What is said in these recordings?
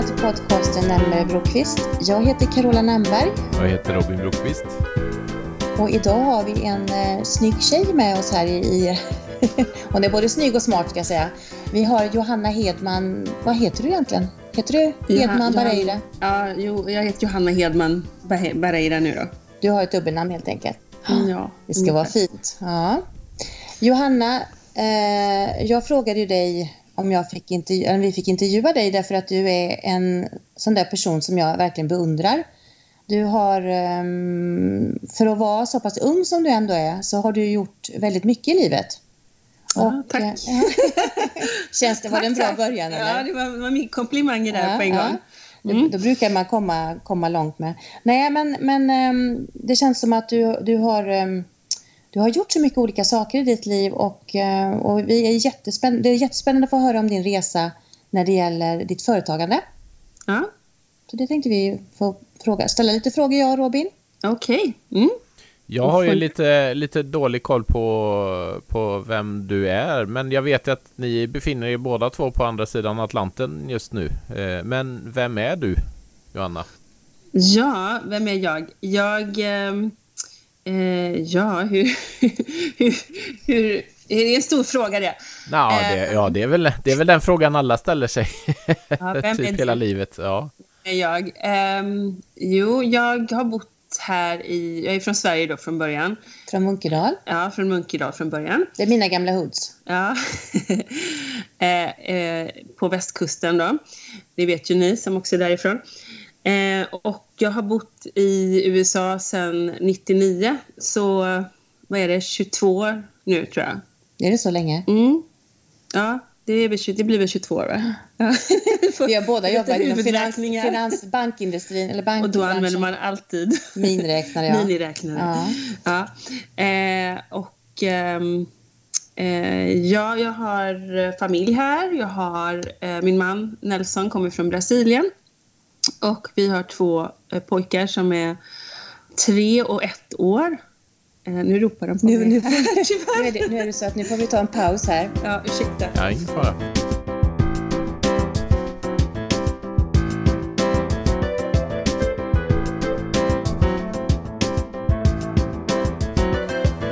välkomna till podcasten Närmare Brokvist. Jag heter Carola Nämberg Jag heter Robin Brokvist. och idag har vi en eh, snygg tjej med oss här i... i hon är både snygg och smart ska jag säga. Vi har Johanna Hedman. Vad heter du egentligen? Heter du Hedman Bareira? Ja, jo, jag heter Johanna Hedman Bareira nu då. Du har ett dubbelnamn helt enkelt. Ja, Det ska vara fint. Ja. Johanna, eh, jag frågade ju dig om jag fick intervju- eller vi fick intervjua dig därför att du är en sån där person som jag verkligen beundrar. Du har, ehm, för att vara så pass ung som du ändå är, så har du gjort väldigt mycket i livet. Ja, tack. eh, Känns det, var det en bra början eller? Ja, det var, var mycket komplimanger där Ja, på en gång. Då, Mm. då brukar man komma, komma långt med. Nej, men, men ehm, det känns som att du, du, har, ehm, du har gjort så mycket olika saker i ditt liv och, eh, och vi är jättespänn- det är jättespännande att få höra om din resa när det gäller ditt företagande. Ja, Så det tänkte vi få fråga, ställa lite frågor jag och Robin. okej. Mm. Jag har ju lite, lite dålig koll på, på vem du är, men jag vet att ni befinner er båda två på andra sidan Atlanten just nu. Eh, Men vem är du, Johanna? Ja, vem är jag? Jag... ehm, Eh, ja, hur, hur, hur... Det är en stor fråga det. Ja, det, Eh. ja det, är väl, det är väl den frågan alla ställer sig. Ja, vem typ hela du? livet. Ja. jag? Ehm, jo, jag har bott här i... Jag är från Sverige då från början. Från Munkedal. Ja, från Munkedal från början. Det är mina gamla hoods. Ja. eh, eh, på västkusten då. Det vet ju ni som också är därifrån. Eh, och jag har bott i USA sedan 99. Så vad är det, 22 år nu tror jag. Är det så länge? Mm. Ja, det, tju- det blir väl 22 år va? Ja. Vi har båda jobbat inom finans, finans, bankindustrin eller bank, Och då använder man alltid miniräknare. Ja. miniräknare. Ja. Ja. Eh, och ehm, eh, ja, jag har familj här. Jag har eh, min man Nelson kommer från Brasilien. Och vi har två eh, pojkar som är tre och ett år. Eh, nu ropar de på Nu- mig. nu-. Nu är, det, nu är det så att nu får vi ta en paus här. Ja, ursäkta. Ja, ingen fara.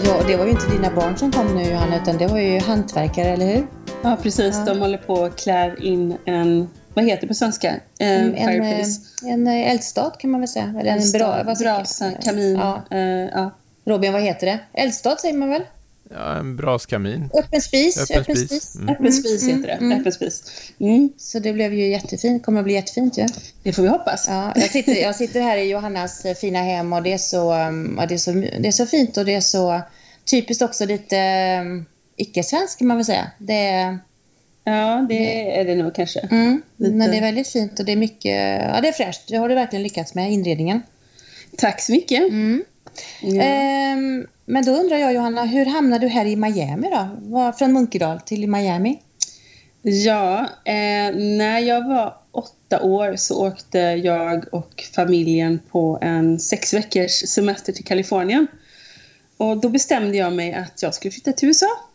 Ja, och det var ju inte dina barn som kom nu Johanna, utan det var ju hantverkare, eller hur? Ja, precis. Ja. De håller på och klär in en... Vad heter det på svenska? En, En, en, fireplace. eh, en eh, eldstat kan man väl säga. Eller en bra, vad säger- brasa, kamin. Ja. eh, ja. Robin, vad heter det? Eldstat säger man väl? Ja, en braskamin. Öppen spis. Öppen Öppen, spis. spis. Mm. Öppen spis Mm, heter det. mm. Öppen spis. Mm. Så det blev ju jättefint. kommer att bli jättefint ju. Det får vi hoppas. Ja, jag, sitter, jag sitter här i Johannas eh, fina hem och det är så, ja, det är så, det är så fint och det är så typiskt också lite icke-svenskt kan man väl säga. Det är, Ja, det är det nog kanske. mm, men det är väldigt fint och det är mycket, ja det är fräscht. Det har du verkligen lyckats med, inredningen. Tack så mycket. Mm. Ja. Ehm, men då undrar jag Johanna, hur hamnade du här i Miami då? Var, från Munkedal till Miami? Ja, eh, när jag var åtta år så åkte jag och familjen på en sex veckors semester till Kalifornien. Och då bestämde jag mig att jag skulle flytta till USA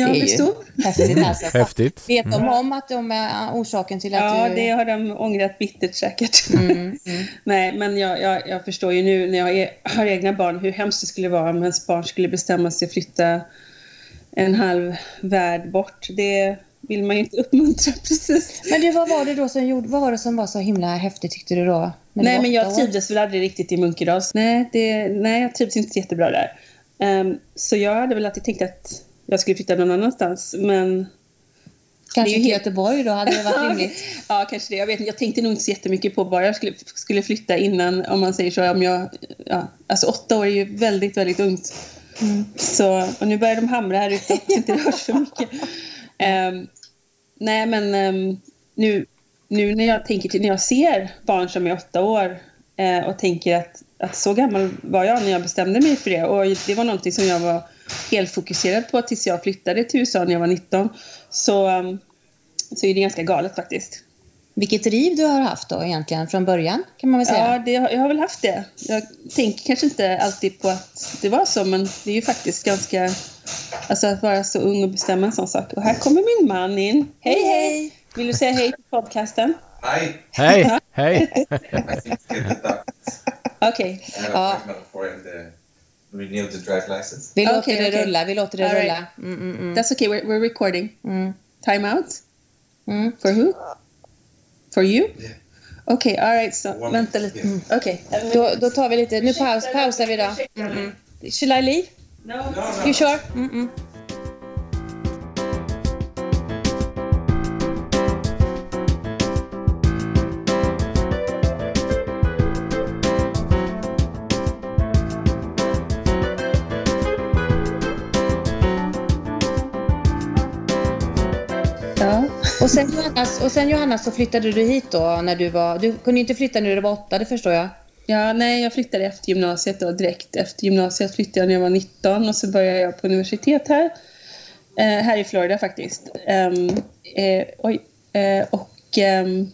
jag Det är ju stor. Häftigt alltså. Häftigt. Vet de om att de är orsaken till att Ja, du... det har de ångrat bittert säkert. Mm, mm. Nej, men jag, jag, jag förstår ju nu när jag är, har egna barn hur hemskt det skulle vara om ens barn skulle bestämma sig att flytta en halv värld bort. Det vill man ju inte uppmuntra precis. Men du, vad var det då som gjorde, vad var det som var så himla häftigt tyckte du då? Nej, men jag år? trivdes väl aldrig riktigt i Munkedal. Nej, det, nej, jag trivdes inte jättebra där. Ehm, så jag hade väl alltid tänkt att jag skulle flytta någon annanstans, men Kanske det är ju till Göteborg då, hade det varit rimligt? ja, kanske det. Jag, vet, jag tänkte nog inte så jättemycket på var jag skulle, skulle flytta innan, om man säger så. Om jag, ja, alltså åtta år är ju väldigt, väldigt ungt. Mm. Så, och nu börjar de hamra här ute, hoppas inte det hörs för mycket. Ehm, nej, men ehm, nu, nu när jag tänker till, när jag ser barn som är åtta år eh, och tänker att, att så gammal var jag när jag bestämde mig för det. Och det var någonting som jag var helt fokuserad på tills jag flyttade till USA när jag var 19. Så, ehm, så är det ganska galet faktiskt. Vilket driv du har haft då egentligen från början, kan man väl säga? Ja, det, jag har väl haft det. Jag tänker kanske inte alltid på att det var så, men det är ju faktiskt ganska... Alltså att vara så ung och bestämma en sån sak. Och här kommer min man in. Hej, hej! Vill du säga hej till podcasten? Hej, hej! Duct. Okej. Have Ja. Renewed the drive license. Vi låter Okej, det okej. rulla, vi låter det All right. rulla. Mm, mm, mm. That's okay, we're, we're recording. Mm. Time out? Mm. For who? For you? Yeah. Okej, alright. Så One vänta minute, lite. yeah. Okej. Då, då tar vi lite, nu paus, pausar vi då. Mm, mm. Shall I leave? No. No, no. You sure? Mm, mm. Sen, Johannes, och sen Johanna så flyttade du hit då när du var... Du kunde inte flytta när du var åtta, det förstår jag. ja, nej, jag flyttade efter gymnasiet då. Direkt efter gymnasiet flyttade jag när jag var 19 och så började jag på universitet här. Eh, här i Florida faktiskt. Ehm, eh, oj. Eh, och ehm,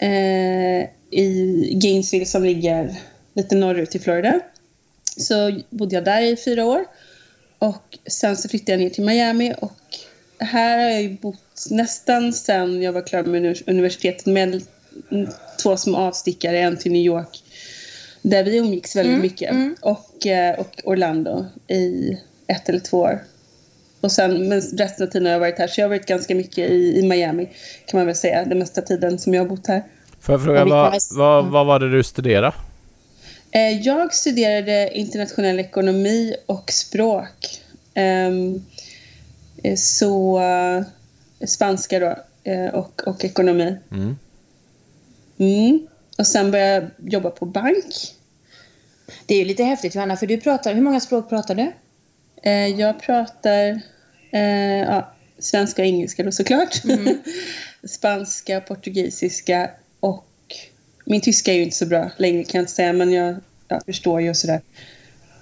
eh, i Gainesville som ligger lite norrut i Florida. Så bodde jag där i fyra år. Och sen så flyttade jag ner till Miami och här har jag ju bott nästan sen jag var klar med univers- universitetet med mm, två små avstickare, en till New York där vi umgicks väldigt Mm, mycket mm. och, eh, och Orlando i ett eller två år. Och sen, men resten av tiden har jag varit här, så jag har varit ganska mycket i, i Miami kan man väl säga, den mesta tiden som jag har bott här. Får jag fråga, vilka vad, är- vad, vad var det du studerade? Eh, Jag studerade internationell ekonomi och språk. Ehm, eh, Så spanska då eh, och, och ekonomi. Mm. Mm. Och sen började jag jobba på bank. Det är ju lite häftigt Johanna, för du pratar... Hur många språk pratar du? Eh, Jag pratar eh, ja, svenska och engelska då såklart. Spanska, portugisiska och min tyska är ju inte så bra längre kan jag inte säga men jag ja, förstår ju och sådär.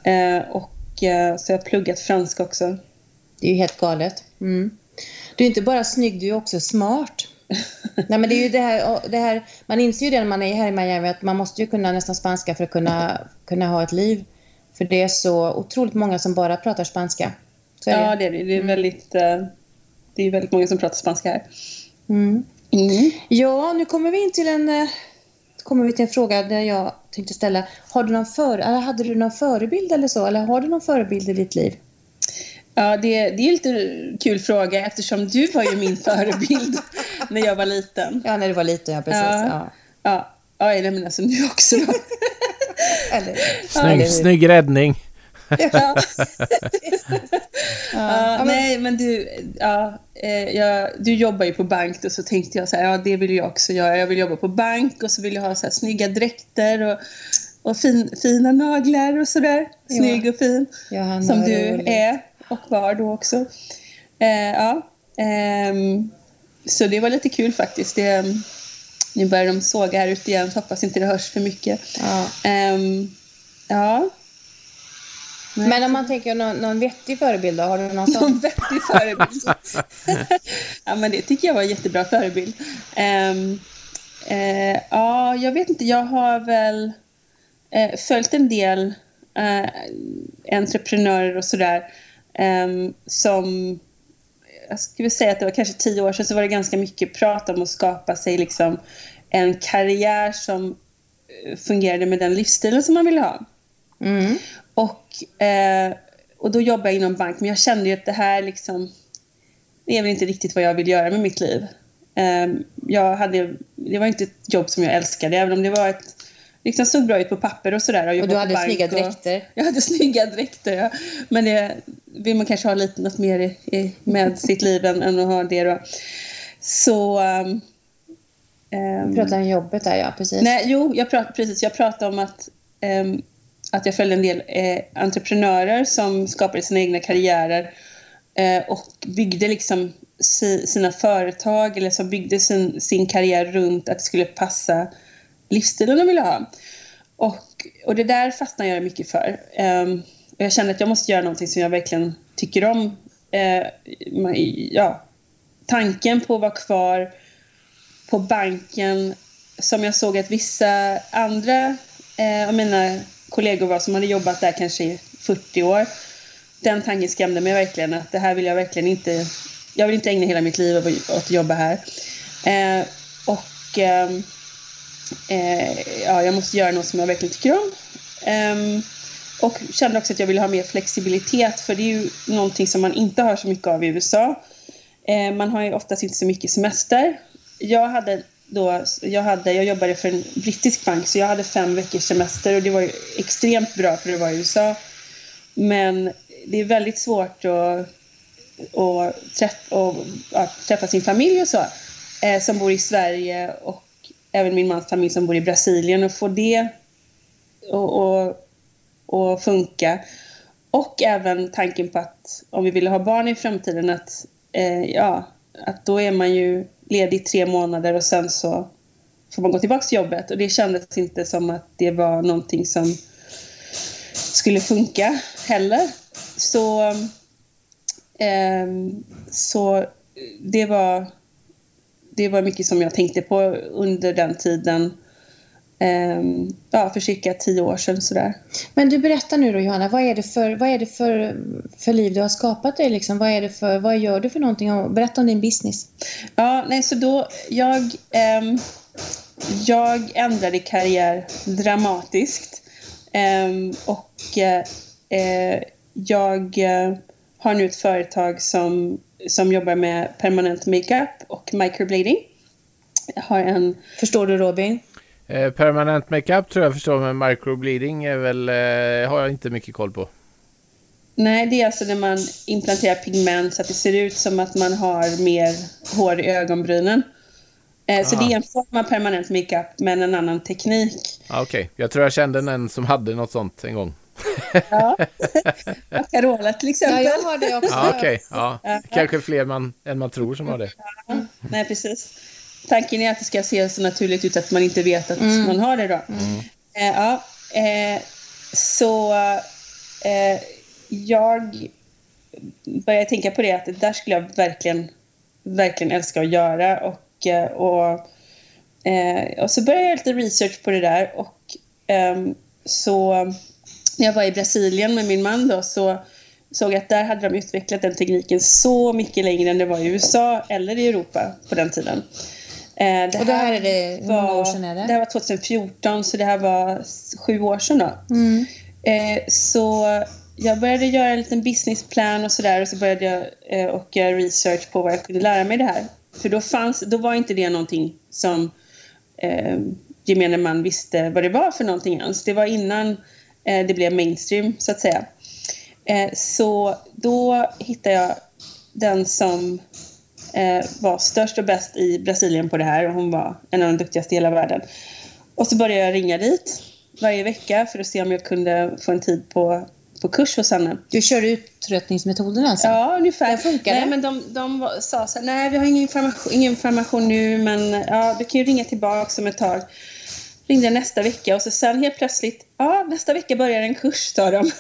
Eh, och eh, så jag har pluggat franska också. Det är ju helt galet. Mm. Du är inte bara snygg, du är också smart. Nej, men det är ju det här, det här, man inser ju det när man är här i Miami att man måste ju kunna nästan spanska för att kunna, kunna ha ett liv. För det är så otroligt många som bara pratar spanska. Så är Ja, det. är det. Det är väldigt, eh, det är väldigt många som pratar spanska här. Mm. Mm. Ja, nu kommer vi in till en, eh, kommer vi till en fråga där jag tänkte ställa. Har du någon för, hade du någon förebild eller så? Eller har du någon förebild i ditt liv? Ja, det, det är en lite kul fråga eftersom du var ju min förebild när jag var liten. Ja, när du var liten, ja precis. Ja. Ja. Ja, ja nej, men alltså nu också då. Eller, Snygg, hur? snygg räddning! Ja. Ja. Ja, nej, men du, ja, eh, jag, du jobbar ju på bank och så tänkte jag så här, ja det vill jag också göra. Jag vill jobba på bank och så vill jag ha så här snygga dräkter och, och fin, fina naglar och sådär. Ja. Snygg och fin. Johanna, som du är och var då också. Eh, ja, ehm, så det var lite kul faktiskt. Det, nu börjar de såga här ute igen, så hoppas inte det hörs för mycket. Ja. Ehm, ja. Men om man tänker någon, någon vettig förebild då? Har du någon någon sån? vettig förebild. ja, men det tycker jag var en jättebra förebild. Ehm, eh, ja, jag vet inte, jag har väl eh, följt en del eh, entreprenörer och sådär som jag skulle säga att det var kanske tio år sedan så var det ganska mycket prat om att skapa sig liksom en karriär som eh, fungerade med den livsstilen som man ville ha. Mm. Och, eh, och då jobbade jag inom bank, men jag kände ju att det här liksom, det är väl inte riktigt vad jag vill göra med mitt liv. Eh, jag hade, det var inte ett jobb som jag älskade, även om det var ett, liksom såg bra ut på papper och sådär. Och jobba du hade snygga och- dräkter. Jag hade snygga dräkter, ja. Men det vill man kanske ha lite något mer i, i, med sitt liv än, än att ha det då. Så... Du pratar om jobbet där, ja. Precis. Nej, jo, jag prat, precis. Jag pratade om att, ehm, att jag följde en del eh, entreprenörer som skapade sina egna karriärer eh, och byggde liksom si, sina företag eller som byggde sin, sin karriär runt att det skulle passa livsstilen de ville ha. Och, och det där fastnade jag mycket för. Ehm, och jag kände att jag måste göra någonting som jag verkligen tycker om. Eh, ja, tanken på att vara kvar på banken som jag såg att vissa andra eh, av mina kollegor var som hade jobbat där kanske i 40 år. Den tanken skrämde mig verkligen att det här vill jag verkligen inte jag vill inte ägna hela mitt liv åt att jobba här. Eh, och ehm, eh, ja, jag måste göra något som jag verkligen tycker om. Ehm, och kände också att jag ville ha mer flexibilitet för det är ju någonting som man inte har så mycket av i USA. Eh, man har ju oftast inte så mycket semester. Jag hade då, jag, hade, jag jobbade för en brittisk bank så jag hade fem veckors semester och det var ju extremt bra för det var i USA. Men det är väldigt svårt att, att, träffa, och, att träffa sin familj och så eh, som bor i Sverige och även min mans familj som bor i Brasilien och få det och, och, och funka. Och även tanken på att om vi ville ha barn i framtiden att, eh, ja, att då är man ju ledig tre månader och sen så får man gå tillbaka till jobbet. Och det kändes inte som att det var någonting som skulle funka heller. Så, eh, så det var det var mycket som jag tänkte på under den tiden. Um, ja, för cirka tio år sedan sådär. Men du berättar nu då Johanna, vad är det för, vad är det för, för liv du har skapat dig? Liksom? Vad, är det för, vad gör du för någonting? Berätta om din business. Ja, nej så då, jag, um, jag ändrade karriär dramatiskt. Um, och uh, jag uh, har nu ett företag som som jobbar med permanent makeup och microblading. Jag har en... Förstår du Robin? Eh, permanent makeup tror jag förstår, men microbleeding är väl, eh, har jag inte mycket koll på. Nej, det är alltså när man implanterar pigment så att det ser ut som att man har mer hår i ögonbrynen. Eh, så det är en form av permanent makeup men en annan teknik. Ah, Okej, okay. jag tror jag kände en som hade något sånt en gång. Ja, Carola till exempel. Ja, jag har det också. Okej, okay. ja. kanske fler man, än man tror som har det. Ja, nej, precis. Tanken är att det ska se så naturligt ut att man inte vet att mm. man har det då. Mm. Eh, ja, eh, så eh, jag började tänka på det att det där skulle jag verkligen, verkligen älska att göra och, eh, och, eh, och så började jag göra lite research på det där och ehm, så när jag var i Brasilien med min man då så såg jag att där hade de utvecklat den tekniken så mycket längre än det var i USA eller i Europa på den tiden. Eh, det och det här är det, hur många år sedan är det? Det här var 2014 så det här var sju år sedan då. Mm. Eh, så jag började göra en liten businessplan och sådär och så började jag eh, och göra research på vad jag kunde lära mig det här. För då, fanns, då var inte det någonting som eh, gemene man visste vad det var för någonting ens. Det var innan Eh, det blev mainstream så att säga. Eh, så då hittade jag den som var störst och bäst i Brasilien på det här och hon var en av de duktigaste i hela världen. Och så började jag ringa dit varje vecka för att se om jag kunde få en tid på, på kurs hos henne. Du körde uttröttningsmetoden alltså? Ja, ungefär. Det funkar Nej, men de, de sa så här, nej vi har ingen information, ingen information nu men ja, du kan ju ringa tillbaka om ett tag ringde nästa vecka och så sen helt plötsligt, ja nästa vecka börjar en kurs sa de.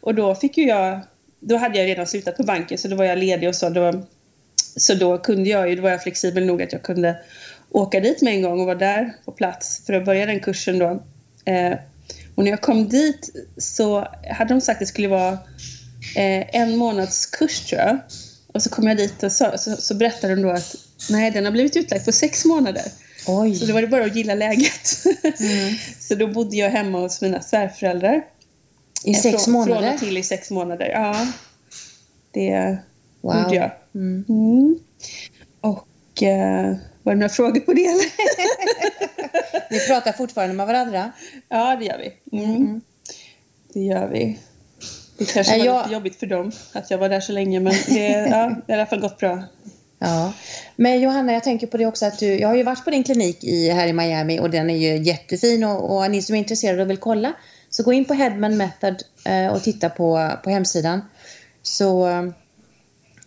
Och då fick ju jag, då hade jag redan slutat på banken så då var jag ledig och så. Då, så då kunde jag ju, då var jag flexibel nog att jag kunde åka dit med en gång och vara där på plats för att börja den kursen då. Eh, och när jag kom dit så hade de sagt att det skulle vara eh, en månads kurs tror jag. Och så kom jag dit och så, så, så berättade de då att nej, den har blivit utlagd på sex månader. Oj. Så då var det bara att gilla läget. Mm. så då bodde jag hemma hos mina svärföräldrar. I sex från, månader? Från och till i sex månader, ja. Det wow. gjorde jag. Mm. Mm. Och uh, var det några frågor på det? Ni pratar fortfarande med varandra? Ja, det gör vi. Mm. mm. Det gör vi. Det kanske var jag... lite jobbigt för dem att jag var där så länge men det, ja, det har i alla fall gått bra. Ja. Men Johanna, jag tänker på det också att du, jag har ju varit på din klinik i, här i Miami och den är ju jättefin och, och ni som är intresserade och vill kolla så gå in på Headman Method eh, och titta på, på hemsidan. Så,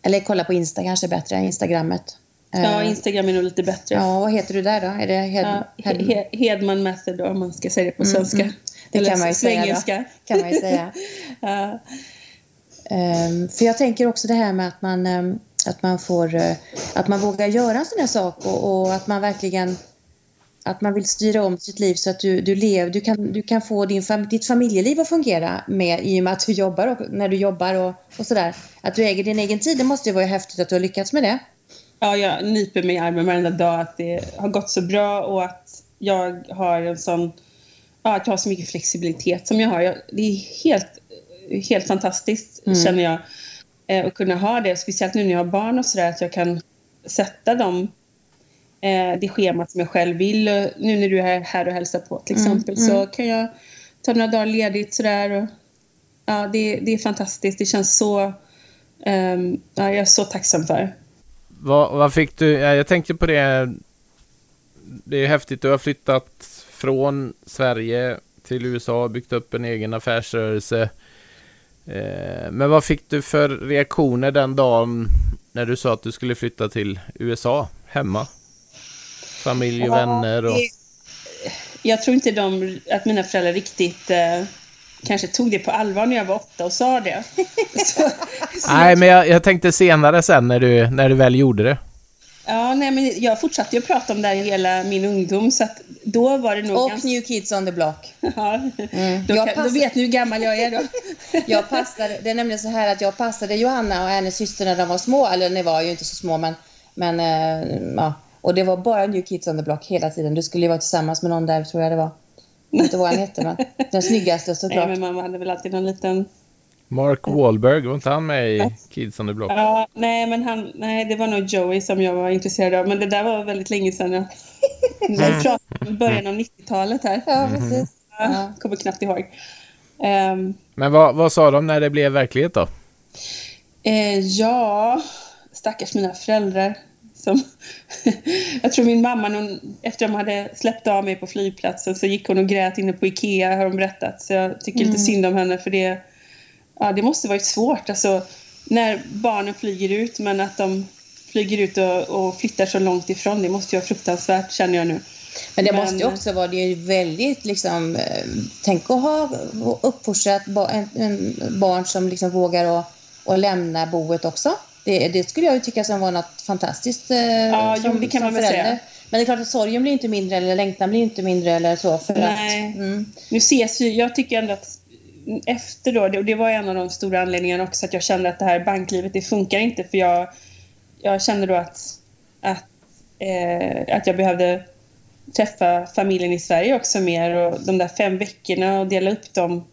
eller kolla på Insta kanske bättre, Instagrammet. Ja, eh, Instagram är nog lite bättre. Ja, vad heter du där då? Är det Head, ja, Head... Hedman Method då, om man ska säga det på mm, svenska. Mm, det eller kan man ju säga. Kan man säga. ja. um, för jag tänker också det här med att man um, att man, får, eh, att man vågar göra en sån här sak och, och, att man verkligen att man vill styra om sitt liv så att du, du, lev, du, kan, du kan få din, fam, ditt familjeliv att fungera med i och med att du jobbar och när du jobbar och, och sådär. Att du äger din egen tid, det måste ju vara häftigt att du har lyckats med det. Ja, jag nyper mig i armen varenda dag att det har gått så bra och att jag har en sån... Ja, att jag har så mycket flexibilitet som jag har. Jag, det är helt, helt fantastiskt, mm. känner jag, eh, att kunna ha det. Speciellt nu när jag har barn och sådär, att jag kan sätta dem eh, det schemat som jag själv vill. Nu när du är här och hälsar på till mm, exempel mm. så kan jag ta några dagar ledigt sådär. Och, ja, det, det är fantastiskt. Det känns så... Um, ja, jag är så tacksam för. Vad, vad fick du? Jag tänkte på det. Det är häftigt. Du har flyttat från Sverige till USA och byggt upp en egen affärsrörelse. Eh, men vad fick du för reaktioner den dagen när du sa att du skulle flytta till USA hemma? Familj och vänner och... Jag tror inte de, att mina föräldrar riktigt eh, kanske tog det på allvar när jag var åtta och sa det. så, så nej, men jag, jag, tänkte senare sen när du, när du väl gjorde det. Ja, nej, men jag fortsatte ju prata om det här hela min ungdom, så att då var det nog... Och ganska... New Kids on the Block. ja, mm. då, kan, passade... då, vet ni hur gammal jag är då. jag passade, det är nämligen så här att jag passade Johanna och hennes syster när de var små, eller ni var ju inte så små, men, men äh, ja och det var bara New Kids on the Block hela tiden. Du skulle ju vara tillsammans med någon där, tror jag det var. Inte vad han hette, men den snyggaste såklart. Nej, men mamma hade väl alltid någon liten... Mark Wahlberg, var inte han med i Kids on the Block? Ja, nej, men han, nej, det var nog Joey som jag var intresserad av. Men det där var väldigt länge sedan. Jag, jag pratade om början av 90-talet här. Ja, precis. Ja, kommer knappt ihåg. Um, men vad, vad sa de när det blev verklighet då? Eh, ja, stackars mina föräldrar. Som jag tror min mamma, hon, efter de hade släppt av mig på flygplatsen så gick hon och grät inne på Ikea har hon berättat. Så jag tycker mm. lite synd om henne för det, ja, det måste varit svårt. Alltså, när barnen flyger ut men att de flyger ut och, och flyttar så långt ifrån. Det måste ju vara fruktansvärt känner jag nu. Men det men, måste ju också vara det är väldigt liksom, eh, tänk att ha uppfostrat en, en barn som liksom vågar att, att lämna boet också. Det, det skulle jag tycka som var något fantastiskt. Eh, ja, som, jo, det kan man väl säga. Men det är klart att sorgen blir inte mindre eller längtan blir inte mindre eller så. För Nej. Att, mm. Nu ses ju, jag tycker ändå att efter då, och det var en av de stora anledningarna också att jag kände att det här banklivet, det funkar inte för jag, jag kände då att, att, eh, att jag behövde träffa familjen i Sverige också mer och de där fem veckorna och dela upp dem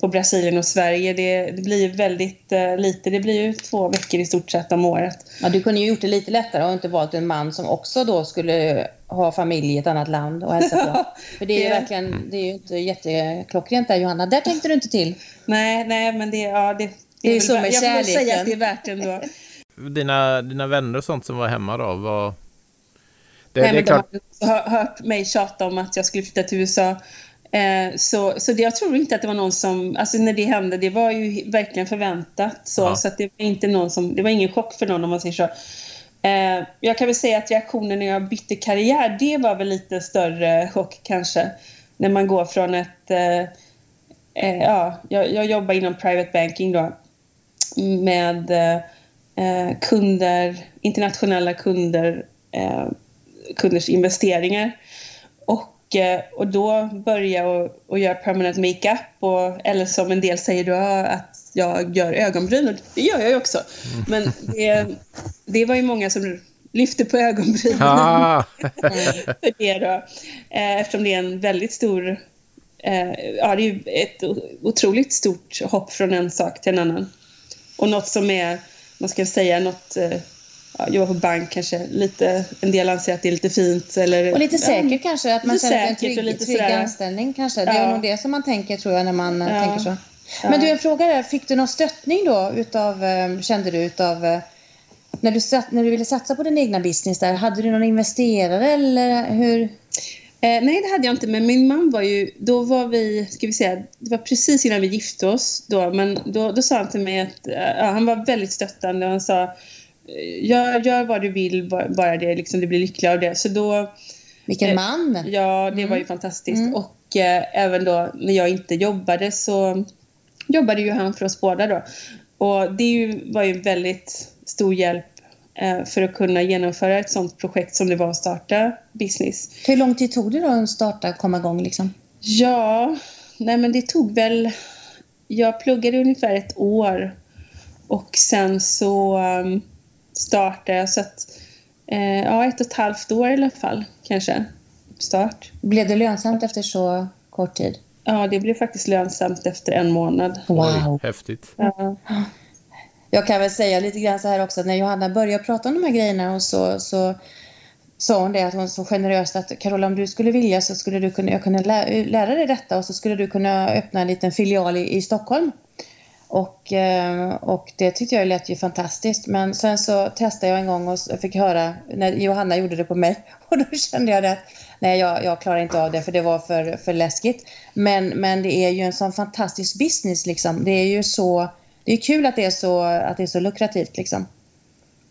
på Brasilien och Sverige. Det, det blir väldigt uh, lite. Det blir ju två veckor i stort sett om året. Ja, du kunde ju gjort det lite lättare och inte valt en man som också då skulle ha familj i ett annat land och hälsa på. För det är ju verkligen, det är ju inte jätteklockrent där Johanna. Där tänkte du inte till. Nej, nej men det, ja, det, det, det är, är så med jag kärleken. Jag får säga att det är värt ändå. Dina, dina vänner och sånt som var hemma då, var... Det, Nej, det är klart... De har hört mig tjata om att jag skulle flytta till USA Eh, så, så det, jag tror inte att det var någon som, alltså när det hände, det var ju verkligen förväntat så, ja. så att det var inte någon som, det var ingen chock för någon om man säger så. Eh, jag kan väl säga att reaktionen när jag bytte karriär, det var väl lite större chock kanske. När man går från ett, eh, eh ja, jag, jag jobbar inom private banking då med eh, kunder, internationella kunder, kunders investeringar. Och Eh, då börja och, och göra permanent makeup och, eller som en del säger då att jag gör ögonbryn och det gör jag ju också. Mm. Men det, det var ju många som lyfte på ögonbrynen ah. för det då. Eh, eftersom det är en väldigt stor eh, ja, det är ju ett otroligt stort hopp från en sak till en annan. Och något som är, man ska säga, något ja, jobba på bank kanske. Lite, en del anser att det är lite fint. Eller, och lite säkert ja, kanske, att man känner en trygg, lite trygg anställning kanske. Det är nog det som man tänker tror jag när man eh, tänker så. Men du, en fråga där. Fick du någon stöttning då utav, eh, kände du utav eh, när du, när du ville satsa på din egna business där, hade du någon investerare eller hur? Eh, nej, det hade jag inte, men min man var ju, då var vi, ska vi säga, det var precis innan vi gifte oss då, men då, då sa han till mig att, ja, han var väldigt stöttande och han sa, gör, gör vad du vill, bara det, liksom, det blir lycklig av det. Så då, Vilken eh, man! Ja, det mm. var ju fantastiskt. Mm. Och eh, även då när jag inte jobbade så jobbade ju han för oss båda då. Och det ju, var ju väldigt stor hjälp eh, för att kunna genomföra ett sånt projekt som det var att starta business. Hur lång tid tog det då att starta, komma igång liksom? Ja, nej men det tog väl... Jag pluggade ungefär ett år och sen så um, startade jag så att... Eh, ja, ett och ett halvt år i alla fall kanske. Start. Blev det lönsamt efter så kort tid? Ja, det blev faktiskt lönsamt efter en månad. Wow! Häftigt. Ja. Jag kan väl säga lite grann så här också när Johanna började prata om de här grejerna och så, så sa hon det att hon så generöst att Carola om du skulle vilja så skulle du kunna, jag kunna lä lära dig detta och så skulle du kunna öppna en liten filial i, i Stockholm. Och, eh, och det tyckte jag lät ju fantastiskt. Men sen så testade jag en gång och fick höra när Johanna gjorde det på mig. Och då kände jag att nej, jag, jag klarar inte av det för det var för, för läskigt. Men, men det är ju en sån fantastisk business liksom. Det är ju så, det är kul att det är så, att det är så lukrativt liksom.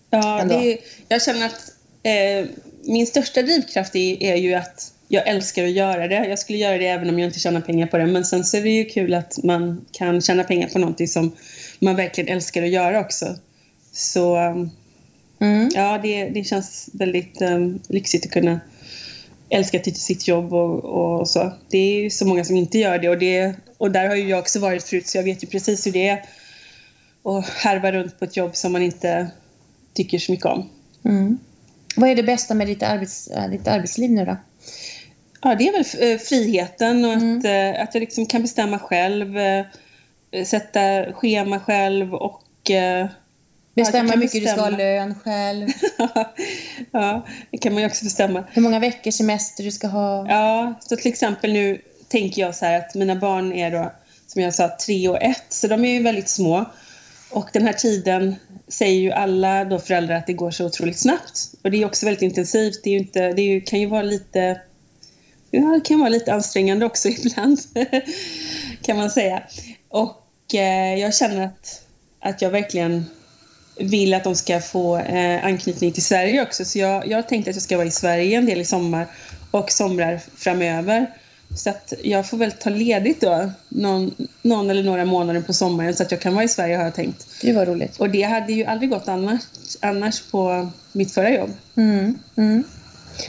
Ja, det, jag känner att eh, min största drivkraft är, är ju att jag älskar att göra det. Jag skulle göra det även om jag inte tjänar pengar på det. Men sen så är det ju kul att man kan tjäna pengar på någonting som man verkligen älskar att göra också. Så um, Mm. ja, det, det känns väldigt um, lyxigt att kunna älska till sitt jobb och, och så. Det är ju så många som inte gör det och, det och där har ju jag också varit förut så jag vet ju precis hur det är att härva runt på ett jobb som man inte tycker så mycket om. Mm. Vad är det bästa med ditt, arbets, äh, ditt arbetsliv nu då? Ja, det är väl eh, friheten och Mm. att, eh, att jag liksom kan bestämma själv, eh, sätta schema själv och... Bestämma hur mycket du ska ha bestämma. lön själv. ja, det kan man ju också bestämma. Hur många veckors semester du ska ha. Ja, så till exempel nu tänker jag så här att mina barn är då, som jag sa, tre och ett, så de är ju väldigt små. Och den här tiden säger ju alla då föräldrar att det går så otroligt snabbt. Och det är också väldigt intensivt. Det, är ju inte, det är ju, kan ju vara lite Ja, det kan vara lite ansträngande också ibland, kan man säga. Och eh, jag känner att, att jag verkligen vill att de ska få eh, anknytning till Sverige också. Så jag, jag har tänkt att jag ska vara i Sverige en del i sommar och somrar framöver. Så att jag får väl ta ledigt då, någon, någon eller några månader på sommaren så att jag kan vara i Sverige har jag tänkt. Det var roligt. Och det hade ju aldrig gått annars, annars på mitt förra jobb. Mm. Mm.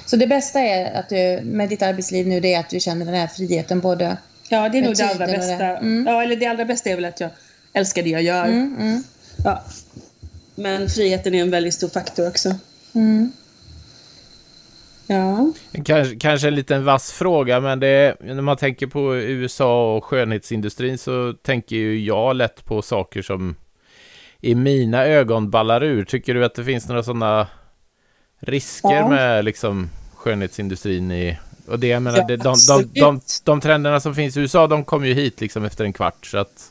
Så det bästa är att du, med ditt arbetsliv nu det är att du känner den här friheten både... Ja, det är nog det allra och det. bästa. Mm. Ja, eller det allra bästa är väl att jag älskar det jag gör. Mm, mm, Ja. Men friheten är en väldigt stor faktor också. mm. Ja. Kanske, kanske en liten vass fråga, men det är, när man tänker på USA och skönhetsindustrin så tänker ju jag lätt på saker som i mina ögon ballar ur. Tycker du att det finns några sådana risker Ja. med liksom skönhetsindustrin i... Och det jag menar, Ja, det, de, de, de, de trenderna som finns i USA, de kommer ju hit liksom efter en kvart, så att...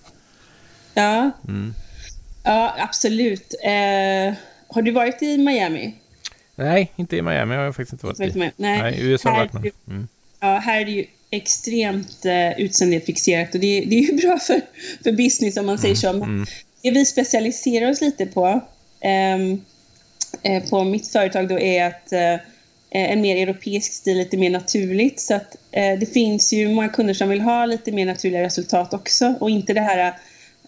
Ja, Mm. ja absolut. Eh, har du varit i Miami? Nej, inte i Miami har jag faktiskt inte varit i? Nej. Nej, USA har varit med. Mm. Ja, här är det ju extremt eh, utseendet och det, det är ju bra för, för business om man säger så. Men Mm. det vi specialiserar oss lite på, ehm, eh, på mitt företag då är att eh, en mer europeisk stil, lite mer naturligt. Så att eh, det finns ju många kunder som vill ha lite mer naturliga resultat också och inte det här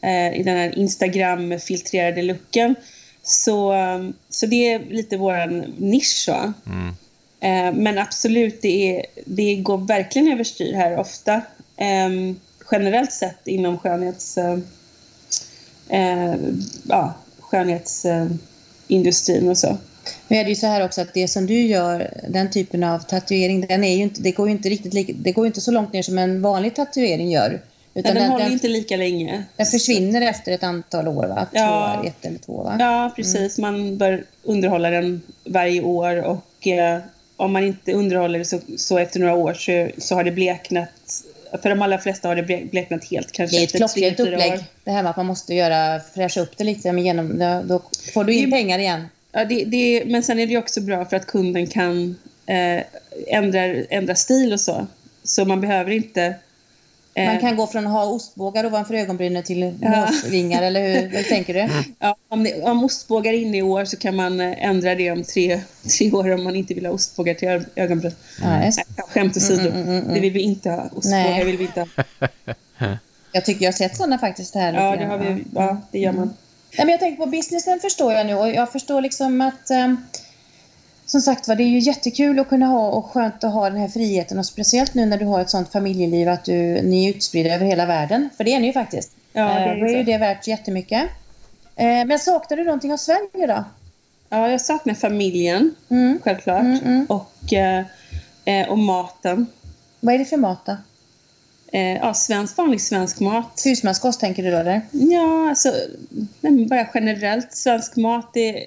eh, i den här Instagram-filtrerade looken. Så, eh, så det är lite våran nisch. Mm. Eh, men absolut, det, är, det går verkligen överstyr här ofta. Eh, generellt sett inom skönhets... Eh, eh, ja, skönhetsindustrin och så. Men är det ju så här också att det som du gör, den typen av tatuering, den är ju inte, det går ju inte riktigt lika, det går inte så långt ner som en vanlig tatuering gör. Men Utan den, den, håller den, inte lika länge. den försvinner efter ett antal år va? Två, Ja. ett eller två va? Ja, precis. Man bör underhålla den varje år och eh, om man inte underhåller det så, så efter några år så, så har det bleknat. För de allra flesta har det ble- bleknat helt. Kanske Det är ett klockrent upplägg. år. Det här med att man måste göra, fräscha upp det lite. Men genom, då, får du in Det- pengar igen. Ja, det, det, men sen är det också bra för att kunden kan eh, ändra, ändra stil och så. Så man behöver inte... eh, Man kan gå från att ha ostbågar ovanför ögonbrynen till Ja. måsvingar, eller hur, hur tänker du? ja, om, det, om ostbågar är inne i år så kan man eh, ändra det om tre, tre år om man inte vill ha ostbågar till ö- ögonbryn. Ja, just. Nej, skämt åsido. Mm, mm, mm, mm. Det vill vi inte ha. Ostbågar Nej. vill vi inte ha. Jag tycker jag har sett sådana faktiskt här. Ja, det, har vi, ja, det gör man. Nej, men jag tänker på businessen förstår jag nu och jag förstår liksom att um, som sagt var, det är ju jättekul att kunna ha och skönt att ha den här friheten och speciellt nu när du har ett sånt familjeliv att du, ni är utspridda över hela världen. För det är ni ju faktiskt. Ja, det är eh, då är ju det värt jättemycket. Eh, men saknar du någonting av Sverige då? Ja, jag saknar familjen, Mm. självklart. Mm, mm. Och, eh, eh, och maten. Vad är det för mat då? Eh, ja, svensk, vanlig svensk mat. Husmanskost tänker du då eller? Ja, alltså bara generellt svensk mat. Det,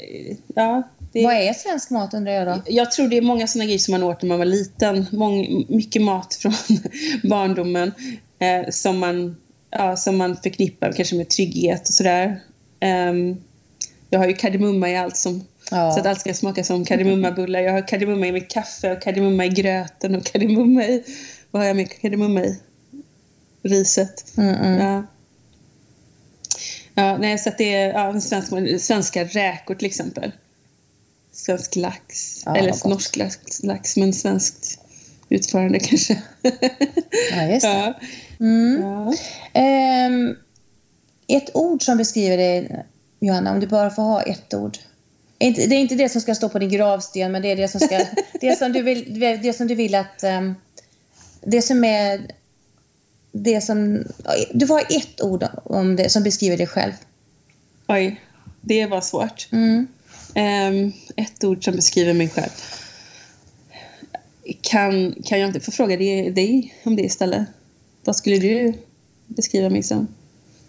ja, det, Vad är svensk mat undrar jag då? Jag tror det är många sådana grejer som man åt när man var liten. Mång, mycket mat från barndomen eh, som, man, ja, som man förknippar kanske med trygghet och sådär. Ehm, jag har ju kardemumma i allt som, Ja. så att allt ska smaka som kardemummabullar. Jag har kardemumma i mitt kaffe och kardemumma i gröten och kardemumma i... Vad har jag med kardemumma i? Riset. Mm, mm. Ja. Ja, nej, så att det är ja, svensk, svenska räkor till exempel. Svensk lax. Ja, Eller norsk lax, lax, men svenskt utförande kanske. Ja, just det. Mm. Ja. Ehm, ett ord som beskriver dig, Johanna, om du bara får ha ett ord. Det är inte det som ska stå på din gravsten, men det är det som, ska, det som, du, vill, det som du vill att... ehm, det som är... Det som, du får ha ett ord om det, som beskriver dig själv. Oj, det var svårt. Mm. Ehm, ett ord som beskriver mig själv. Kan, kan jag inte få fråga dig, om det istället? Vad skulle du beskriva mig som?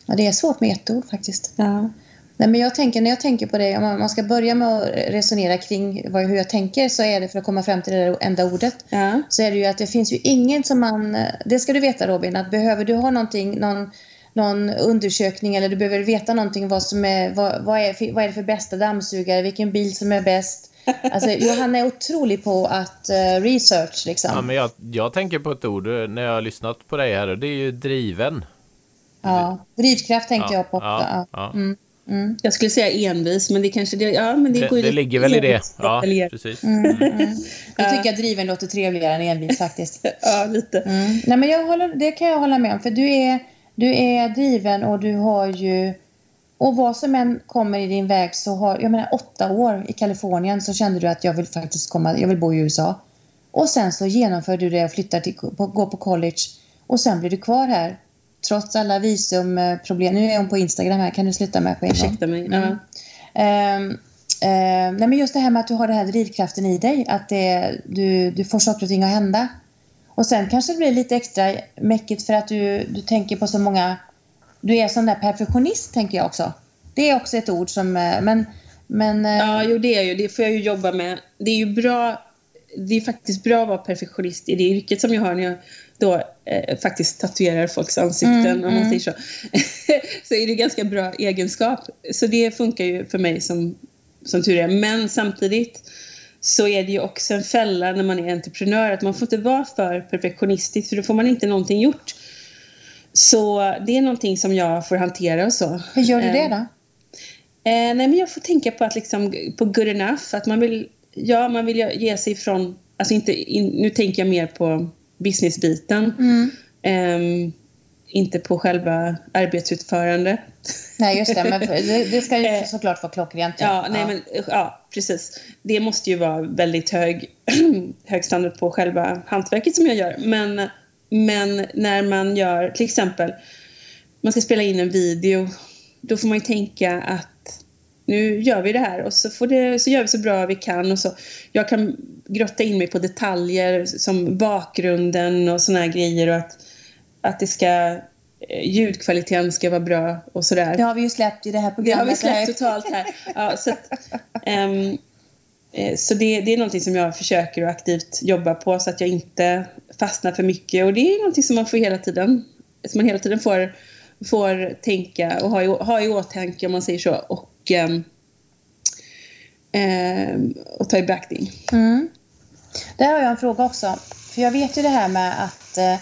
Ja, det är svårt med ett ord faktiskt. Ja. Nej, men jag tänker, när jag tänker på det, om man man ska börja med att resonera kring vad, hur jag tänker så är det för att komma fram till det där enda ordet. Ja. så är det ju att det finns ju ingen som man... Det ska du veta Robin, att behöver du ha någonting, någon, någon undersökning eller du behöver veta någonting vad som är, vad, vad, är, för- vad är det för bästa dammsugare, vilken bil som är bäst. Alltså Johanna är otrolig på att eh, research liksom. Ja, men jag, jag tänker på ett ord eh, när jag har lyssnat på dig här och det är ju driven. Ja, drivkraft tänkte Ja, jag på ja, Ja. ja. Mm, mm, Jag skulle säga envis, men det kanske... Det, ja, men det, Det, går ju det ligger väl i det. Ja, precis. mm, mm. Jag Ja. tycker att driven låter trevligare än envis faktiskt. Ja, lite. Mm. Nej, men jag håller, det kan jag hålla med om. För du är, du är driven och du har ju... Och vad som än kommer i din väg så har... Jag menar åtta år i Kalifornien så kände du att jag vill faktiskt komma... Jag vill bo i USA. Och sen så genomför du det och flyttar till... Går på college. Och sen blir du kvar här. Trots alla visumproblem. Nu är hon på Instagram här. Kan du sluta med gång? Ursäkta mig. Mm. Ehm, ehm, nej men just det här med att du har den här drivkraften i dig. Att det, du, du får saker och ting att hända. Och sen kanske det blir lite extra mäckigt för att du, du tänker på så många... Du är sån där perfektionist, tänker jag också. Det är också ett ord som... eh, Men... men eh, Ja, jo det är ju. Det får jag ju jobba med. Det är ju bra. Det är faktiskt bra att vara perfektionist i det yrket som jag har när jag då eh, faktiskt tatuerar folks ansikten, Mm, om man mm. säger så. så är det ganska bra egenskap. Så det funkar ju för mig som, som tur är. Men samtidigt så är det ju också en fälla när man är entreprenör att man får inte vara för perfektionistisk för då får man inte någonting gjort. Så det är någonting som jag får hantera och så. hur gör du det Eh, då? Eh, nej, men jag får tänka på att liksom, på good enough. Att man vill, ja, man vill ge sig ifrån... Alltså inte, in, nu tänker jag mer på businessbiten. Mm. Ehm, inte på själva arbetsutförande. Nej, just det. Men det, det ska ju Eh, såklart vara klockrent. Ja, nej, Men, ja, precis. Det måste ju vara väldigt hög, hög standard på själva hantverket som jag gör. Men, men när man gör, till exempel, man ska spela in en video, då får man ju tänka att nu gör vi det här och så, får det, så gör vi så bra vi kan. Och så, jag kan grotta in mig på detaljer som bakgrunden och såna här grejer och att, att det ska, eh, ljudkvaliteten ska vara bra och sådär. Det har vi ju släppt i det här Det programmet. har vi släppt totalt här. Ja, så att, eh, så det, det är någonting som jag försöker att aktivt jobba på så att jag inte fastnar för mycket. Och det är någonting som man får hela tiden, som man hela tiden får, får tänka och ha i, ha i åtanke om man säger så. Och, ehm, ehm, och ta i beaktning. Mm. Där har jag en fråga också. För jag vet ju det här med att eh,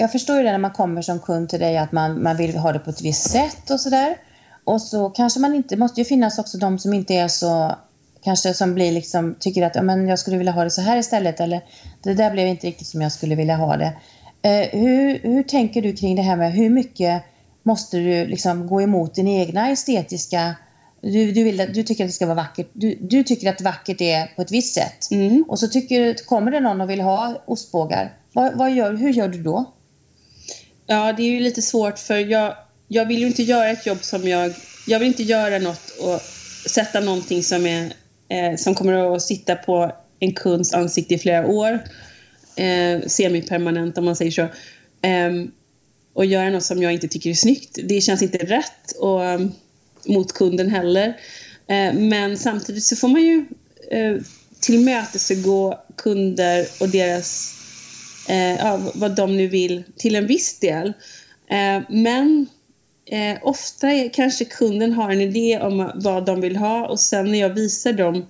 jag förstår ju det när man kommer som kund till dig att man, man vill ha det på ett visst sätt och sådär. Och så kanske man inte, det måste ju finnas också de som inte är så, kanske som blir liksom, tycker att ja, men jag skulle vilja ha det så här istället eller det där blev inte riktigt som jag skulle vilja ha det. Eh, hur, hur tänker du kring det här med hur mycket måste du liksom gå emot din egna estetiska Du, du, vill, du tycker att det ska vara vackert. Du, du tycker att vackert är på ett visst sätt. Mm. Och så tycker, kommer det någon och vill ha ostbågar. Vad, vad gör, hur gör du då? Ja, det är ju lite svårt för jag, jag vill ju inte göra ett jobb som jag... Jag vill inte göra något och sätta någonting som, är, eh, som kommer att sitta på en kunds ansikte i flera år. Eh, semipermanent om man säger så. Eh, och göra något som jag inte tycker är snyggt. Det känns inte rätt och, um, mot kunden heller. Eh, men samtidigt så får man ju eh, tillmötesgå kunder och deras eh, vad de nu vill till en viss del. Eh, men eh, ofta är, kanske kunden har en idé om vad de vill ha och sen när jag visar dem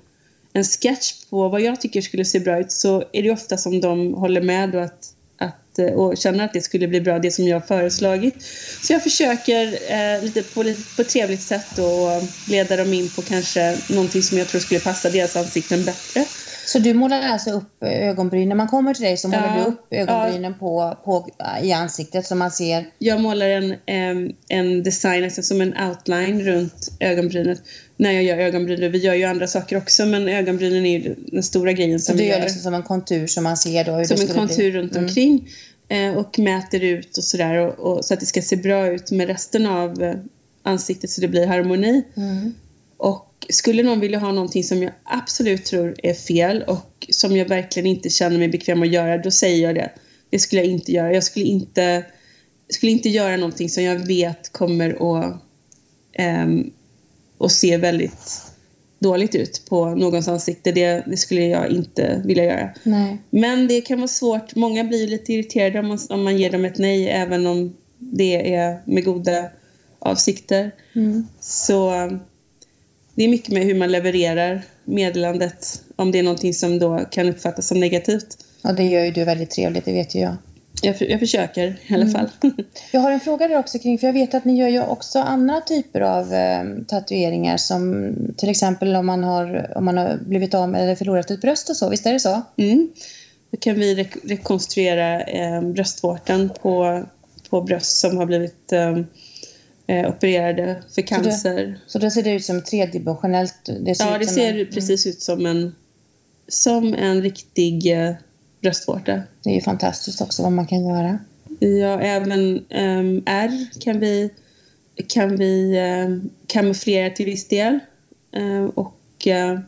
en sketch på vad jag tycker skulle se bra ut så är det ofta som de håller med och, att, att, eh, och känner att det skulle bli bra, det som jag har föreslagit. Så jag försöker eh, lite på, på ett trevligt sätt att leda dem in på kanske någonting som jag tror skulle passa deras ansikten bättre. Så du målar alltså upp ögonbryn. När man kommer till dig så målar Ja, du upp ögonbrynen på, på, i ansiktet så man ser... Jag målar en, en design, alltså som en outline runt ögonbrynet när jag gör ögonbryn. Vi gör ju andra saker också men ögonbrynen är ju den stora grejen som du gör gör. liksom som en kontur som man ser då som en kontur bli. runt Mm. omkring eh, och mäter ut och sådär och, och, så att det ska se bra ut med resten av eh, ansiktet så det blir harmoni. Mm. Och skulle någon vilja ha någonting som jag absolut tror är fel och som jag verkligen inte känner mig bekväm att göra, då säger jag det. Det skulle jag inte göra. Jag skulle inte, skulle inte göra någonting som jag vet kommer att, ehm, att se väldigt dåligt ut på någons ansikte. Det, det skulle jag inte vilja göra. Nej. Men det kan vara svårt. Många blir lite irriterade om man, om man ger dem ett nej även om det är med goda avsikter. Mm. Så um, det är mycket med hur man levererar meddelandet. Om det är någonting som då kan uppfattas som negativt. Och det gör ju du väldigt trevligt, det vet ju jag. Jag, för- jag försöker i alla Mm. fall. Jag har en fråga där också kring, för jag vet att ni gör ju också andra typer av eh, tatueringar som till exempel om man har, om man har blivit av med eller förlorat ett bröst och så, visst är det så? Mm. Då kan vi re- rekonstruera eh, bröstvårtan på, på bröst som har blivit eh, eh, opererade för cancer. Så då ser det ut som tredimensionellt? Det Ja, ut det ser en, precis ut som en, som en riktig eh, bröstvårta. Det är ju fantastiskt också vad man kan göra. Ja, även um, R kan vi, kan vi um, kamouflera till viss del. Eh, och eh,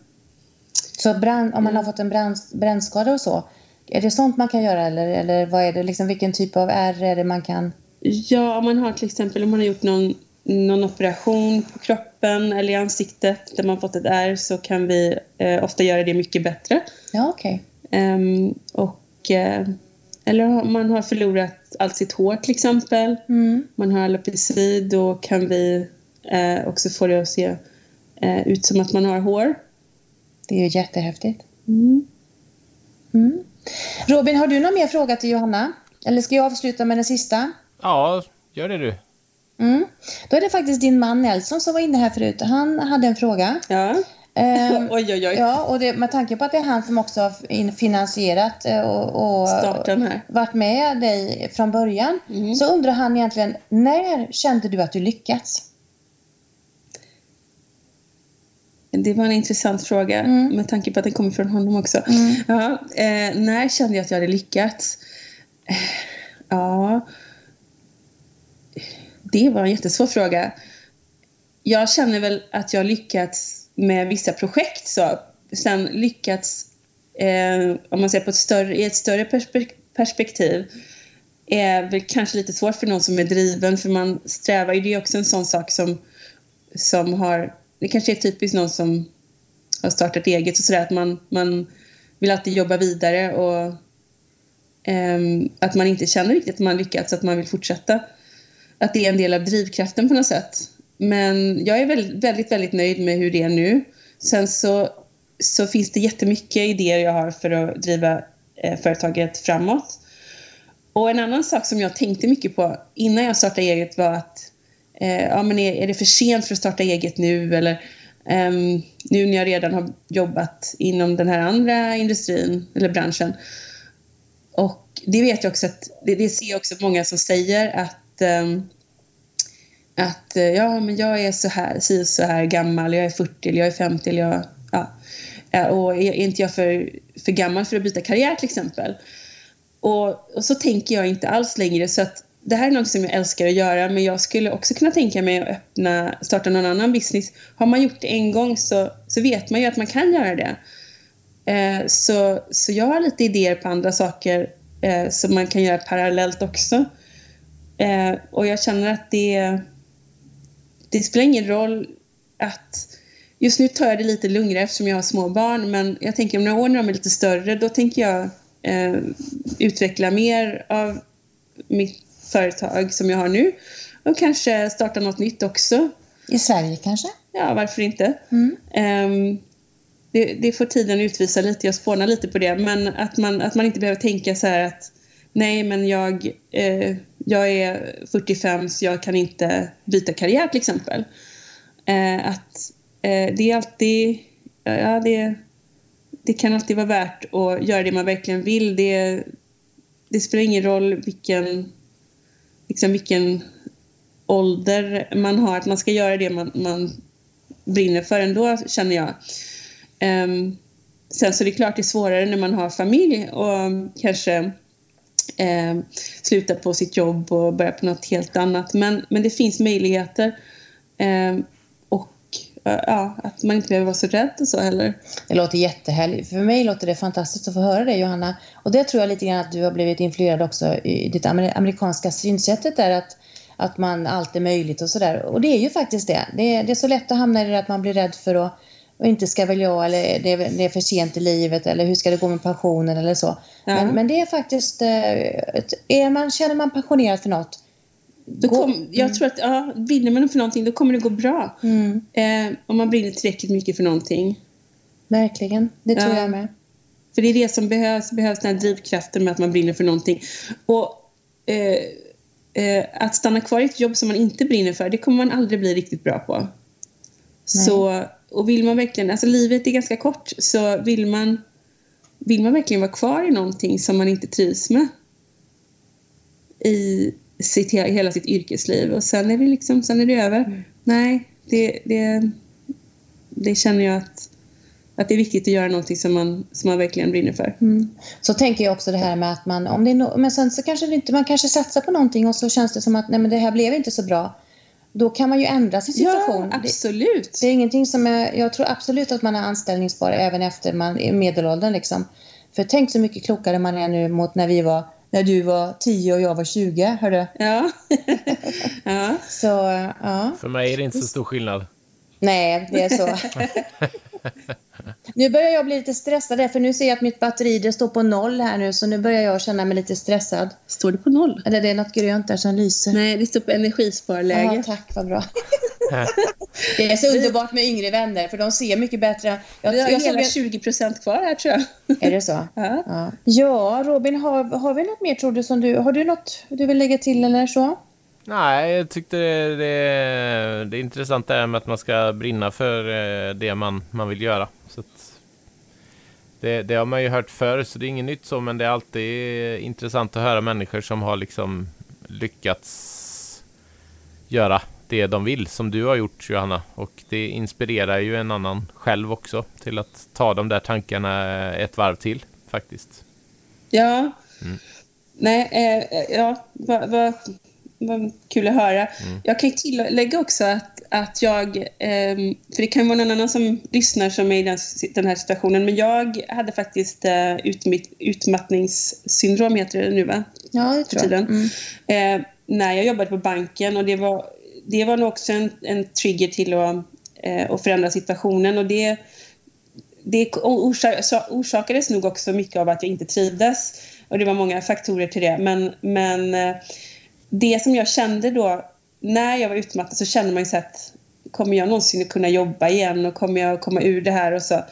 Så brand, om man Mm. har fått en brand, brännskada och så, är det sånt man kan göra eller, eller vad är det, liksom, vilken typ av ärr är det man kan... ja, om man har till exempel om man har gjort någon, någon operation på kroppen eller i ansiktet där man fått ett ärr så kan vi eh, ofta göra det mycket bättre. Ja, okej. Ehm, och, eh, eller om man har förlorat allt sitt hår till exempel. Mm. man har alopecia då kan vi eh, också få det att se eh, ut som att man har hår. Det är ju jättehäftigt. Mm. Mm. Robin, har du någon mer fråga till Johanna? Eller ska jag avsluta med den sista? Ja, gör det du. Mm. Då är det faktiskt din man Nelson som var inne här förut. Han hade en fråga. Ja. Ehm, oj, oj, oj. ja, och det, med tanke på att det är han som också har in- finansierat eh, och, och Starten här. varit med dig från början Mm. så undrar han egentligen, när kände du att du lyckats? Det var en intressant fråga Mm. med tanke på att den kommer från honom också. Ja, eh, när kände jag att jag hade lyckats? Eh, Ja, det var en jättesvår fråga. Jag känner väl att jag har lyckats med vissa projekt. Så. Sen lyckats, eh, om man säger på ett större, i ett större perspektiv, är väl kanske lite svårt för någon som är driven för man strävar ju, det är också en sån sak som, som har, det kanske är typiskt någon som har startat eget och sådär att man, man vill alltid jobba vidare och eh, att man inte känner riktigt att man lyckats, att man vill fortsätta. Att det är en del av drivkraften på något sätt. Men jag är väldigt, väldigt, väldigt nöjd med hur det är nu. Sen så, så finns det jättemycket idéer jag har för att driva eh, företaget framåt. Och en annan sak som jag tänkte mycket på innan jag startade eget var att eh, ja, men är, är det för sent för att starta eget nu? Eller eh, nu när jag redan har jobbat inom den här andra industrin eller branschen. Och det vet jag också att, det, det ser jag också många som säger att Ehm, att eh, ja, men jag är så här, si så här gammal, jag är 40 eller jag är 50 eller jag, ja. Eh, och är inte jag för, för gammal för att byta karriär till exempel? Och, och så tänker jag inte alls längre så att det här är något som jag älskar att göra men jag skulle också kunna tänka mig att öppna, starta någon annan business. Har man gjort det en gång så, så vet man ju att man kan göra det. Eh, så, så jag har lite idéer på andra saker eh, som man kan göra parallellt också. Eh, och jag känner att det, det spelar ingen roll att Just nu tar jag det lite lugnare eftersom jag har små barn men jag tänker om några år när de är lite större då tänker jag eh, utveckla mer av mitt företag som jag har nu och kanske starta något nytt också. I Sverige kanske? Ja, varför inte? Mm. Um, det, det, får tiden utvisa lite, jag spånar lite på det, men att man, att man inte behöver tänka så här att nej, men jag, eh, jag är 45 så jag kan inte byta karriär till exempel. Eh, att eh, det är alltid, ja, det, det kan alltid vara värt att göra det man verkligen vill. Det, det spelar ingen roll vilken, liksom vilken ålder man har, att man ska göra det man, man brinner för ändå, känner jag. Um, sen så är det klart det är svårare när man har familj och kanske eh, sluta på sitt jobb och börja på något helt annat. Men, men det finns möjligheter. Eh, och eh, ja, att man inte behöver vara så rädd och så heller. Det låter jättehärligt. För mig låter det fantastiskt att få höra det Johanna. Och det tror jag lite grann att du har blivit influerad också i ditt amerikanska synsättet där att att man allt är möjligt och sådär. Och det är ju faktiskt det. det är, det är så lätt att hamna i det att man blir rädd för att och inte ska väl jag eller det är, det är för sent i livet eller hur ska det gå med pensionen eller så. Ja. Men, men, det är faktiskt, eh, är man, känner man passionerad för något då kom, jag mm. tror att ja, brinner man för någonting då kommer det gå bra. Mm. Eh, om man brinner tillräckligt mycket för någonting. Verkligen, det tror ja. jag med. För det är det som behövs, behövs den här drivkraften med att man brinner för någonting. Och eh, eh, att stanna kvar i ett jobb som man inte brinner för, det kommer man aldrig bli riktigt bra på. Nej. Så och vill man verkligen, alltså livet är ganska kort, så vill man, vill man verkligen vara kvar i någonting som man inte trivs med i sitt, hela sitt yrkesliv och sen är det liksom, sen är det över. Mm. Nej, det, det, det känner jag att, att det är viktigt att göra någonting som man, som man verkligen brinner för. Mm. Så tänker jag också det här med att man, om det är no, men sen så kanske det inte, man kanske satsar på någonting och så känns det som att nej men det här blev inte så bra då kan man ju ändra sin situation. Ja, absolut. Det, det, är ingenting som är, jag tror absolut att man är anställningsbar även efter man är medelåldern liksom. För tänk så mycket klokare man är nu mot när vi var när du var 10 och jag var 20, hördu. Ja. ja. Så, ja. För mig är det inte så stor skillnad. Nej, det är så. nu börjar jag bli lite stressad för nu ser jag att mitt batteri det står på noll här nu så nu börjar jag känna mig lite stressad. Står det på noll? Eller det är något grönt där som lyser. Nej, det står på energisparläge. Ja, tack, vad bra. det är så underbart med yngre vänner för de ser mycket bättre. Jag, Vi har jag hela 20 procent kvar här tror jag. Är det så? Ja. ja. ja Robin, har, har vi något mer tror du som du, har du något du vill lägga till eller så? Nej, jag tyckte det, det, det är intressant det här med att man ska brinna för eh, det man, man vill göra. Så det, det, har man ju hört förr, så det är inget nytt så, men det är alltid intressant att höra människor som har liksom lyckats göra det de vill, som du har gjort Johanna. Och det inspirerar ju en annan själv också till att ta de där tankarna ett varv till faktiskt. Ja. Mm. Nej, eh, ja, vad va, vad kul att höra. Mm. Jag kan tillägga också att, att jag, eh, för det kan vara någon annan som lyssnar som är i den, den här situationen, men jag hade faktiskt eh, utmitt, utmattningssyndrom, heter det nu va? Ja, det tror jag. Mm. Eh, när jag jobbade på banken och det var, det var nog också en, en trigger till att, eh, att förändra situationen och det det orsakades nog också mycket av att jag inte trivdes. Och det var många faktorer till det. Men, men eh, det som jag kände då, när jag var utmattad så kände man ju så att kommer jag någonsin kunna jobba igen och kommer jag komma ur det här och så.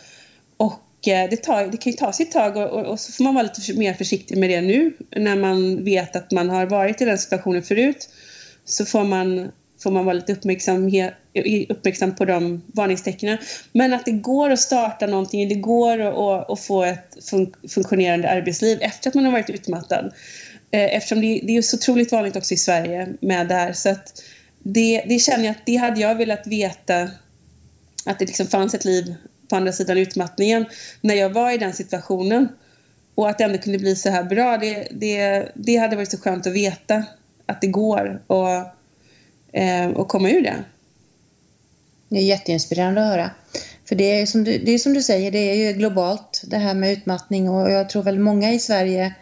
Och eh, det, tar, det kan ju ta sitt tag och, och, och, så får man vara lite mer försiktig med det nu när man vet att man har varit i den situationen förut. Så får man, får man vara lite uppmärksam, uppmärksam på de varningstecknen. Men att det går att starta någonting, det går att, att få ett fun funktionerande arbetsliv efter att man har varit utmattad. Eh, eftersom det, det är så otroligt vanligt också i Sverige med det här. Så att det, det känner jag att det hade jag velat veta att det liksom fanns ett liv på andra sidan utmattningen när jag var i den situationen. Och att det ändå kunde bli så här bra, det, det, det hade varit så skönt att veta att det går och, eh, och komma ur det. Det är jätteinspirerande att höra. För det är, som du, det är som du säger, det är ju globalt det här med utmattning och jag tror väl många i Sverige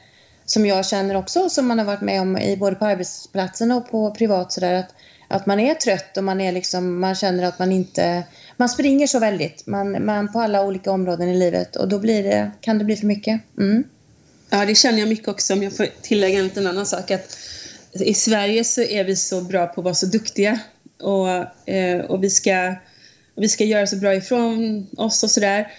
som jag känner också som man har varit med om i både på arbetsplatsen och på privat sådär att, att man är trött och man är liksom, man känner att man inte, man springer så väldigt, man, man på alla olika områden i livet och då blir det, kan det bli för mycket. Mm. Ja, det känner jag mycket också om jag får tillägga en liten annan sak att i Sverige så är vi så bra på att vara så duktiga och, eh, och vi ska vi ska göra så bra ifrån oss och sådär.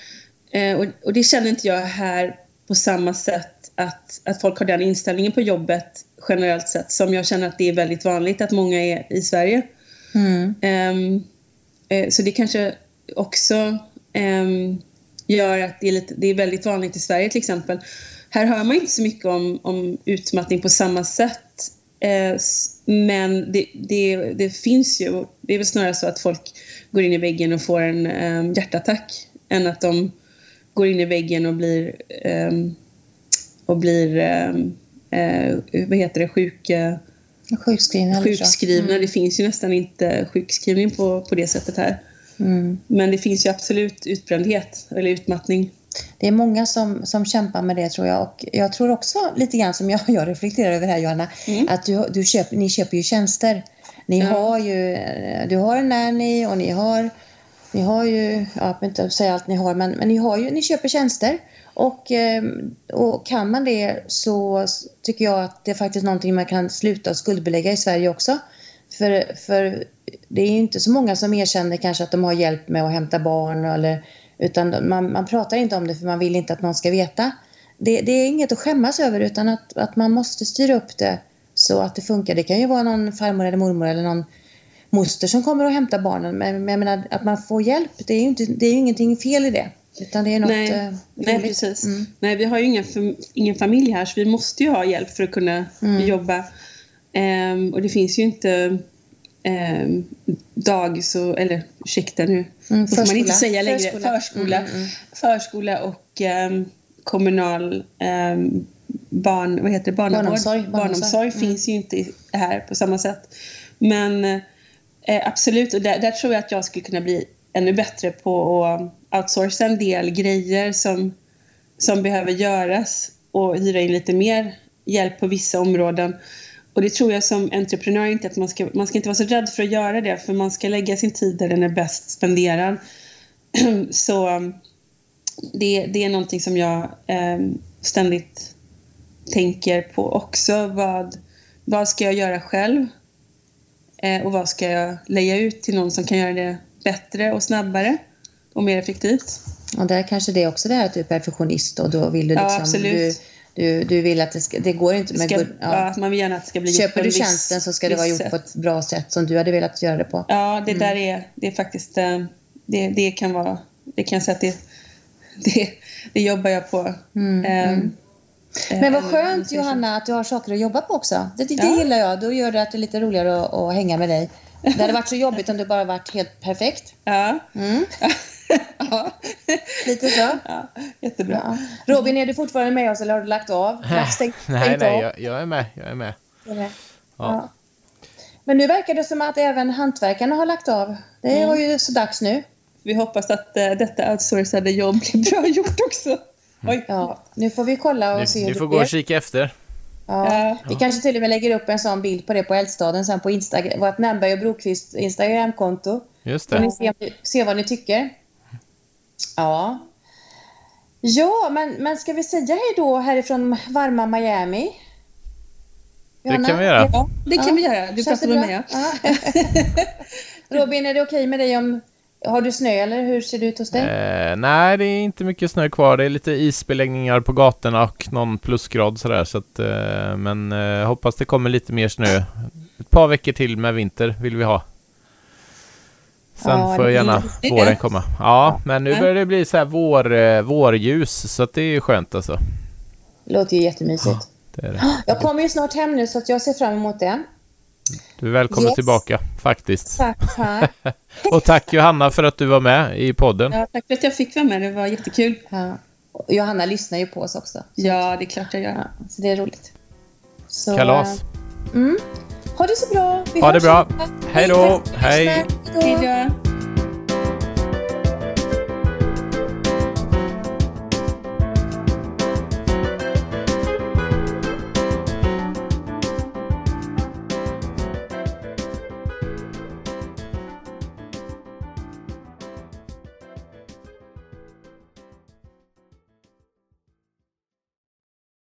Eh, och, och, det känner inte jag här på samma sätt att, att folk har den inställningen på jobbet generellt sett som jag känner att det är väldigt vanligt att många är i Sverige. Mm. Um, så det kanske också um, gör att det är, lite, det är väldigt vanligt i Sverige till exempel. Här hör man inte så mycket om, om utmattning på samma sätt. Eh, men det, det, det, finns ju. Det är väl snarare så att folk går in i väggen och får en um, hjärtattack än att de går in i väggen och blir um, och blir um, uh, vad heter det, sjuk, uh, sjukskrivna. sjukskrivna. Mm. Det finns ju nästan inte sjukskrivning på, på det sättet här. Mm. Men det finns ju absolut utbrändhet eller utmattning. Det är många som, som kämpar med det tror jag och jag tror också lite grann som jag, jag reflekterar över här Johanna, mm. att du, du köp, ni köper ju tjänster. Ni ja. har ju, du har en nanny och ni har, ni har ju, jag vill inte säga allt ni har, men, men ni, har ju, ni köper tjänster. Och, ehm, och kan man det så tycker jag att det är faktiskt någonting man kan sluta skuldbelägga i Sverige också. För, för det är ju inte så många som erkänner kanske att de har hjälp med att hämta barn eller utan man, man pratar inte om det för man vill inte att någon ska veta. Det, det är inget att skämmas över utan att, att man måste styra upp det så att det funkar. Det kan ju vara någon farmor eller mormor eller någon moster som kommer och hämtar barnen. Men, men jag menar, att man får hjälp, det är ju, inte, det är ju ingenting fel i det. Utan det är något Nej, eh, Nej precis. Mm. Nej, vi har ju ingen, ingen familj här så vi måste ju ha hjälp för att kunna mm. jobba. Um, och det finns ju inte um, dagis och, eller ursäkta nu, mm, får man inte säga längre, förskola, förskola, mm, mm. förskola och um, kommunal barn, vad heter det, barnavård, barnomsorg, barnomsorg, barnomsorg mm. finns ju inte här på samma sätt. Men eh, absolut, och där, där, tror jag att jag skulle kunna bli ännu bättre på att outsourca en del grejer som, som behöver göras och hyra in lite mer hjälp på vissa områden. Och det tror jag som entreprenör inte att man ska, man ska inte vara så rädd för att göra det för man ska lägga sin tid där den är bäst spenderad. så um, det, det är någonting som jag eh, ständigt tänker på också. Vad, vad ska jag göra själv? Eh, och vad ska jag lägga ut till någon som kan göra det bättre och snabbare och mer effektivt? Och där kanske det är också det här att du är perfektionist och då vill du liksom... Ja, absolut. Du, du, du vill att det ska, det går inte med... Ska, ja. man vill gärna att det ska bli gjort Köper du tjänsten så ska det vara gjort sätt. på ett bra sätt som du hade velat göra det på. Ja, det mm. där är, det är faktiskt... Eh, det, det kan vara... Det kan jag säga att det, det, det jobbar jag på. Mm, um, mm. Men vad skönt Johanna att du har saker att jobba på också. Det, det ja. gillar jag. Då gör det att det är lite roligare att, att hänga med dig. Det hade varit så jobbigt om du bara varit helt perfekt. Ja. Mm. ja. Lite så. Ja, jättebra. Ja. Robin, är du fortfarande med oss eller har du lagt av? Stängt, nej, nej, jag, jag, är med. Jag är med. Är med. Ja. Men nu verkar det som att även hantverkarna har lagt av. Det mm. var ju så dags nu. Vi hoppas att uh, detta outsourcade jobb blir bra gjort också. Oj. Ja, nu får vi kolla och ni, se hur Ni får gå och kika efter. Ja, vi kanske till och med lägger upp en sån bild på det på Eldstaden sen på Instagram, vårt Nämberg och Brokvist Instagramkonto. Just det. Får ni se, se vad ni tycker. Ja. Ja, men, men ska vi säga hej då härifrån varma Miami? Johanna? Det kan vi göra. Ja, det kan ja. vi göra. Du pratar med mig. Ja. Robin, är det okej okay med dig om har du snö eller hur ser det ut hos dig? Eh, nej, det är inte mycket snö kvar. Det är lite isbeläggningar på gatorna och någon plusgrad sådär. Så att, eh, men eh, hoppas det kommer lite mer snö. Ett par veckor till med vinter vill vi ha. Sen ja, får gärna våren komma. Ja, ja, men nu börjar det bli så här vår, eh, vårljus så att det är skönt alltså. Låter ju jättemysigt. Ja, det det. Jag kommer ju snart hem nu så att jag ser fram emot det. Du är välkommen Yes. tillbaka faktiskt. Tack, tack. Och tack Johanna för att du var med i podden. Ja, tack för att jag fick vara med. Det var jättekul. Ja. Johanna lyssnar ju på oss också. Ja, det är klart jag gör. Ja, så det är roligt. Så, Kalas. eh, Mm. Ha det så bra. Vi Ha det bra. Hej då. Hej. Hej då.